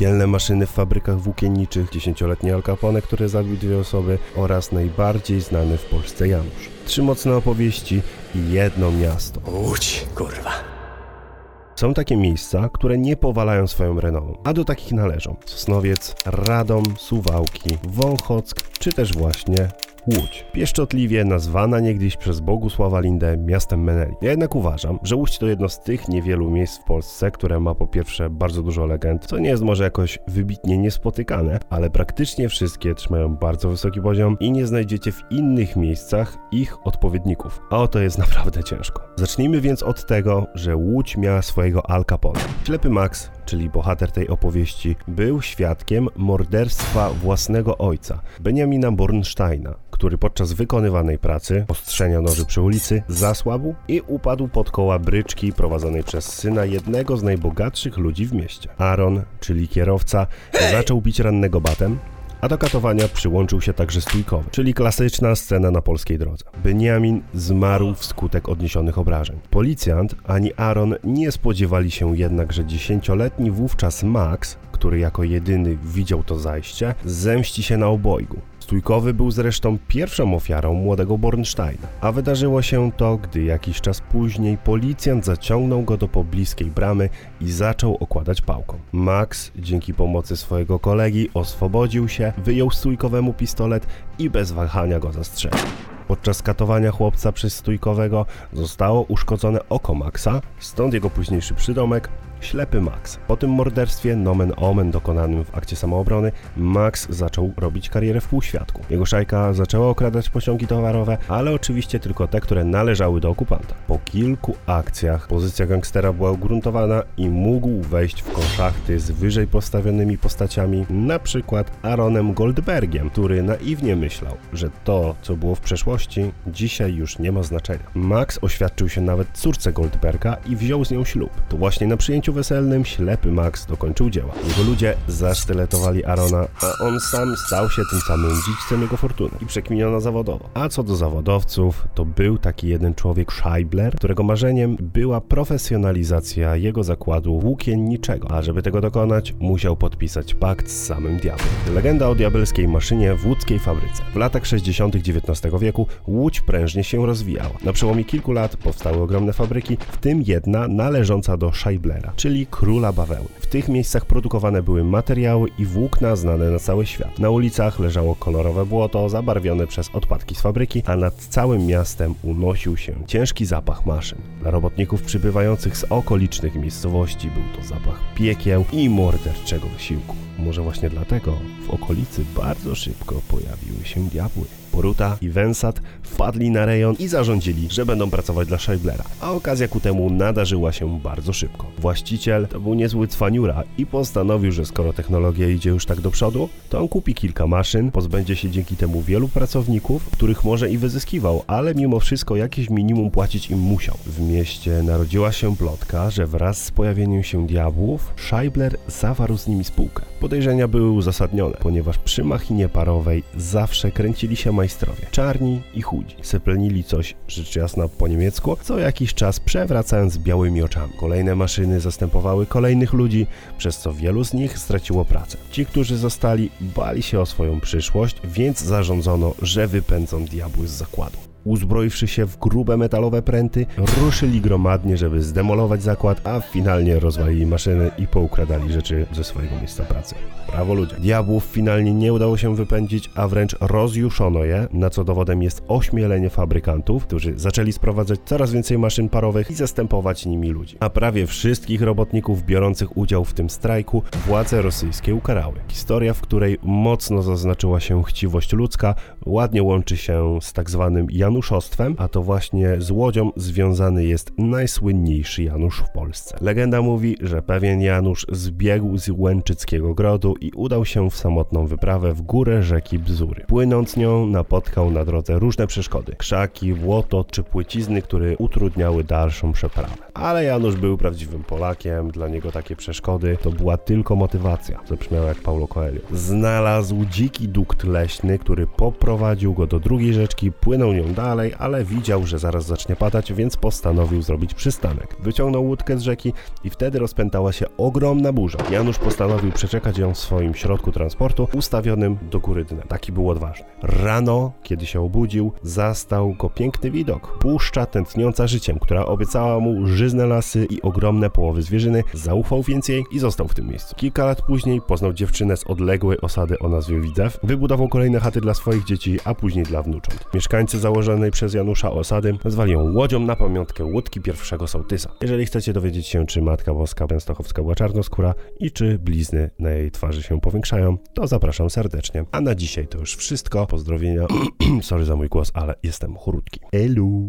piekielne maszyny w fabrykach włókienniczych, dziesięcioletni Al Capone, który zabił dwie osoby oraz najbardziej znany w Polsce Janusz. Trzy mocne opowieści i jedno miasto. Łódź, kurwa. Są takie miejsca, które nie powalają swoją renomą, a do takich należą Sosnowiec, Radom, Suwałki, Wąchock czy też właśnie Łódź. Pieszczotliwie nazwana niegdyś przez Bogusława Lindę miastem Meneli. Ja jednak uważam, że Łódź to jedno z tych niewielu miejsc w Polsce, które ma po pierwsze bardzo dużo legend, co nie jest może jakoś wybitnie niespotykane, ale praktycznie wszystkie trzymają bardzo wysoki poziom i nie znajdziecie w innych miejscach ich odpowiedników. A oto jest naprawdę ciężko. Zacznijmy więc od tego, że Łódź miała swojego Al Capone. Ślepy Max czyli bohater tej opowieści, był świadkiem morderstwa własnego ojca, Benjamina Bornsteina, który podczas wykonywanej pracy, ostrzenia noży przy ulicy, zasłabł i upadł pod koła bryczki prowadzonej przez syna jednego z najbogatszych ludzi w mieście. Aaron, czyli kierowca, zaczął bić rannego batem, a do katowania przyłączył się także stójkowy, czyli klasyczna scena na polskiej drodze. Benjamin zmarł wskutek odniesionych obrażeń. Policjant ani Aaron nie spodziewali się jednak, że dziesięcioletni wówczas Max, który jako jedyny widział to zajście, zemści się na obojgu. Stójkowy był zresztą pierwszą ofiarą młodego Bornsteina, a wydarzyło się to, gdy jakiś czas później policjant zaciągnął go do pobliskiej bramy i zaczął okładać pałką. Max, dzięki pomocy swojego kolegi, oswobodził się, wyjął Stójkowemu pistolet i bez wahania go zastrzelił. Podczas katowania chłopca przez stójkowego zostało uszkodzone oko Maxa, stąd jego późniejszy przydomek Ślepy Max. Po tym morderstwie, nomen omen dokonanym w akcie samoobrony, Max zaczął robić karierę w półświadku. Jego szajka zaczęła okradać pociągi towarowe, ale oczywiście tylko te, które należały do okupanta. Po kilku akcjach pozycja gangstera była ugruntowana i mógł wejść w konszachty z wyżej postawionymi postaciami, na przykład Aaronem Goldbergiem, który naiwnie myślał, że to, co było w przeszłości, dzisiaj już nie ma znaczenia. Max oświadczył się nawet córce Goldberga i wziął z nią ślub. To właśnie na przyjęciu weselnym ślepy Max dokończył dzieła. Jego ludzie zasztyletowali Arona, a on sam stał się tym samym dziedzicem jego fortuny i przekminiono zawodowo. A co do zawodowców, to był taki jeden człowiek Scheibler, którego marzeniem była profesjonalizacja jego zakładu włókienniczego, a żeby tego dokonać, musiał podpisać pakt z samym diabłem. Legenda o diabelskiej maszynie w łódzkiej fabryce. W latach 60. XIX wieku Łódź prężnie się rozwijała. Na przełomie kilku lat powstały ogromne fabryki, w tym jedna należąca do Scheiblera czyli króla bawełny. W tych miejscach produkowane były materiały i włókna znane na cały świat. Na ulicach leżało kolorowe błoto zabarwione przez odpadki z fabryki, a nad całym miastem unosił się ciężki zapach maszyn. Dla robotników przybywających z okolicznych miejscowości był to zapach piekieł i morderczego wysiłku. Może właśnie dlatego w okolicy bardzo szybko pojawiły się diabły. Poruta i Wensat wpadli na rejon i zarządzili, że będą pracować dla Scheiblera, a okazja ku temu nadarzyła się bardzo szybko. Właściciel to był niezły cwaniura i postanowił, że skoro technologia idzie już tak do przodu, to on kupi kilka maszyn, pozbędzie się dzięki temu wielu pracowników, których może i wyzyskiwał, ale mimo wszystko jakieś minimum płacić im musiał. W mieście narodziła się plotka, że wraz z pojawieniem się diabłów, Scheibler zawarł z nimi spółkę. Podejrzenia były uzasadnione, ponieważ przy machinie parowej zawsze kręcili się majstrowie, czarni i chudzi. Sepelnili coś, rzecz jasna po niemiecku, co jakiś czas przewracając białymi oczami. Kolejne maszyny zastępowały kolejnych ludzi, przez co wielu z nich straciło pracę. Ci, którzy zostali, bali się o swoją przyszłość, więc zarządzono, że wypędzą diabły z zakładu. Uzbroiwszy się w grube metalowe pręty, ruszyli gromadnie, żeby zdemolować zakład, a finalnie rozwalili maszyny i poukradali rzeczy ze swojego miejsca pracy. Brawo ludzie. Diabłów finalnie nie udało się wypędzić, a wręcz rozjuszono je, na co dowodem jest ośmielenie fabrykantów, którzy zaczęli sprowadzać coraz więcej maszyn parowych i zastępować nimi ludzi. A prawie wszystkich robotników biorących udział w tym strajku władze rosyjskie ukarały. Historia, w której mocno zaznaczyła się chciwość ludzka, ładnie łączy się z tak zwanym Januszostwem, a to właśnie z łodzią związany jest najsłynniejszy Janusz w Polsce. Legenda mówi, że pewien Janusz zbiegł z Łęczyckiego Grodu i udał się w samotną wyprawę w górę rzeki Bzury. Płynąc nią napotkał na drodze różne przeszkody, krzaki, błoto czy płycizny, które utrudniały dalszą przeprawę. Ale Janusz był prawdziwym Polakiem, dla niego takie przeszkody to była tylko motywacja. Zabrzmiało jak Paulo Coelho. Znalazł dziki dukt leśny, który poprowadził go do drugiej rzeczki, płynął nią dalej ale widział, że zaraz zacznie padać, więc postanowił zrobić przystanek. Wyciągnął łódkę z rzeki i wtedy rozpętała się ogromna burza. Janusz postanowił przeczekać ją w swoim środku transportu ustawionym do góry dnem. Taki był odważny. Rano, kiedy się obudził, zastał go piękny widok. Puszcza tętniąca życiem, która obiecała mu żyzne lasy i ogromne połowy zwierzyny. Zaufał więc jej i został w tym miejscu. Kilka lat później poznał dziewczynę z odległej osady o nazwie Widzew. Wybudował kolejne chaty dla swoich dzieci, a później dla wnucząt. Mieszkańcy założonej przez Janusza osady nazwali ją łodzią na pamiątkę łódki pierwszego sołtysa. Jeżeli chcecie dowiedzieć się, czy Matka Boska Częstochowska była czarnoskóra i czy blizny na jej twarzy się powiększają, to zapraszam serdecznie. A na dzisiaj to już wszystko. Pozdrowienia. Sorry za mój głos, ale jestem chórutki. Elu.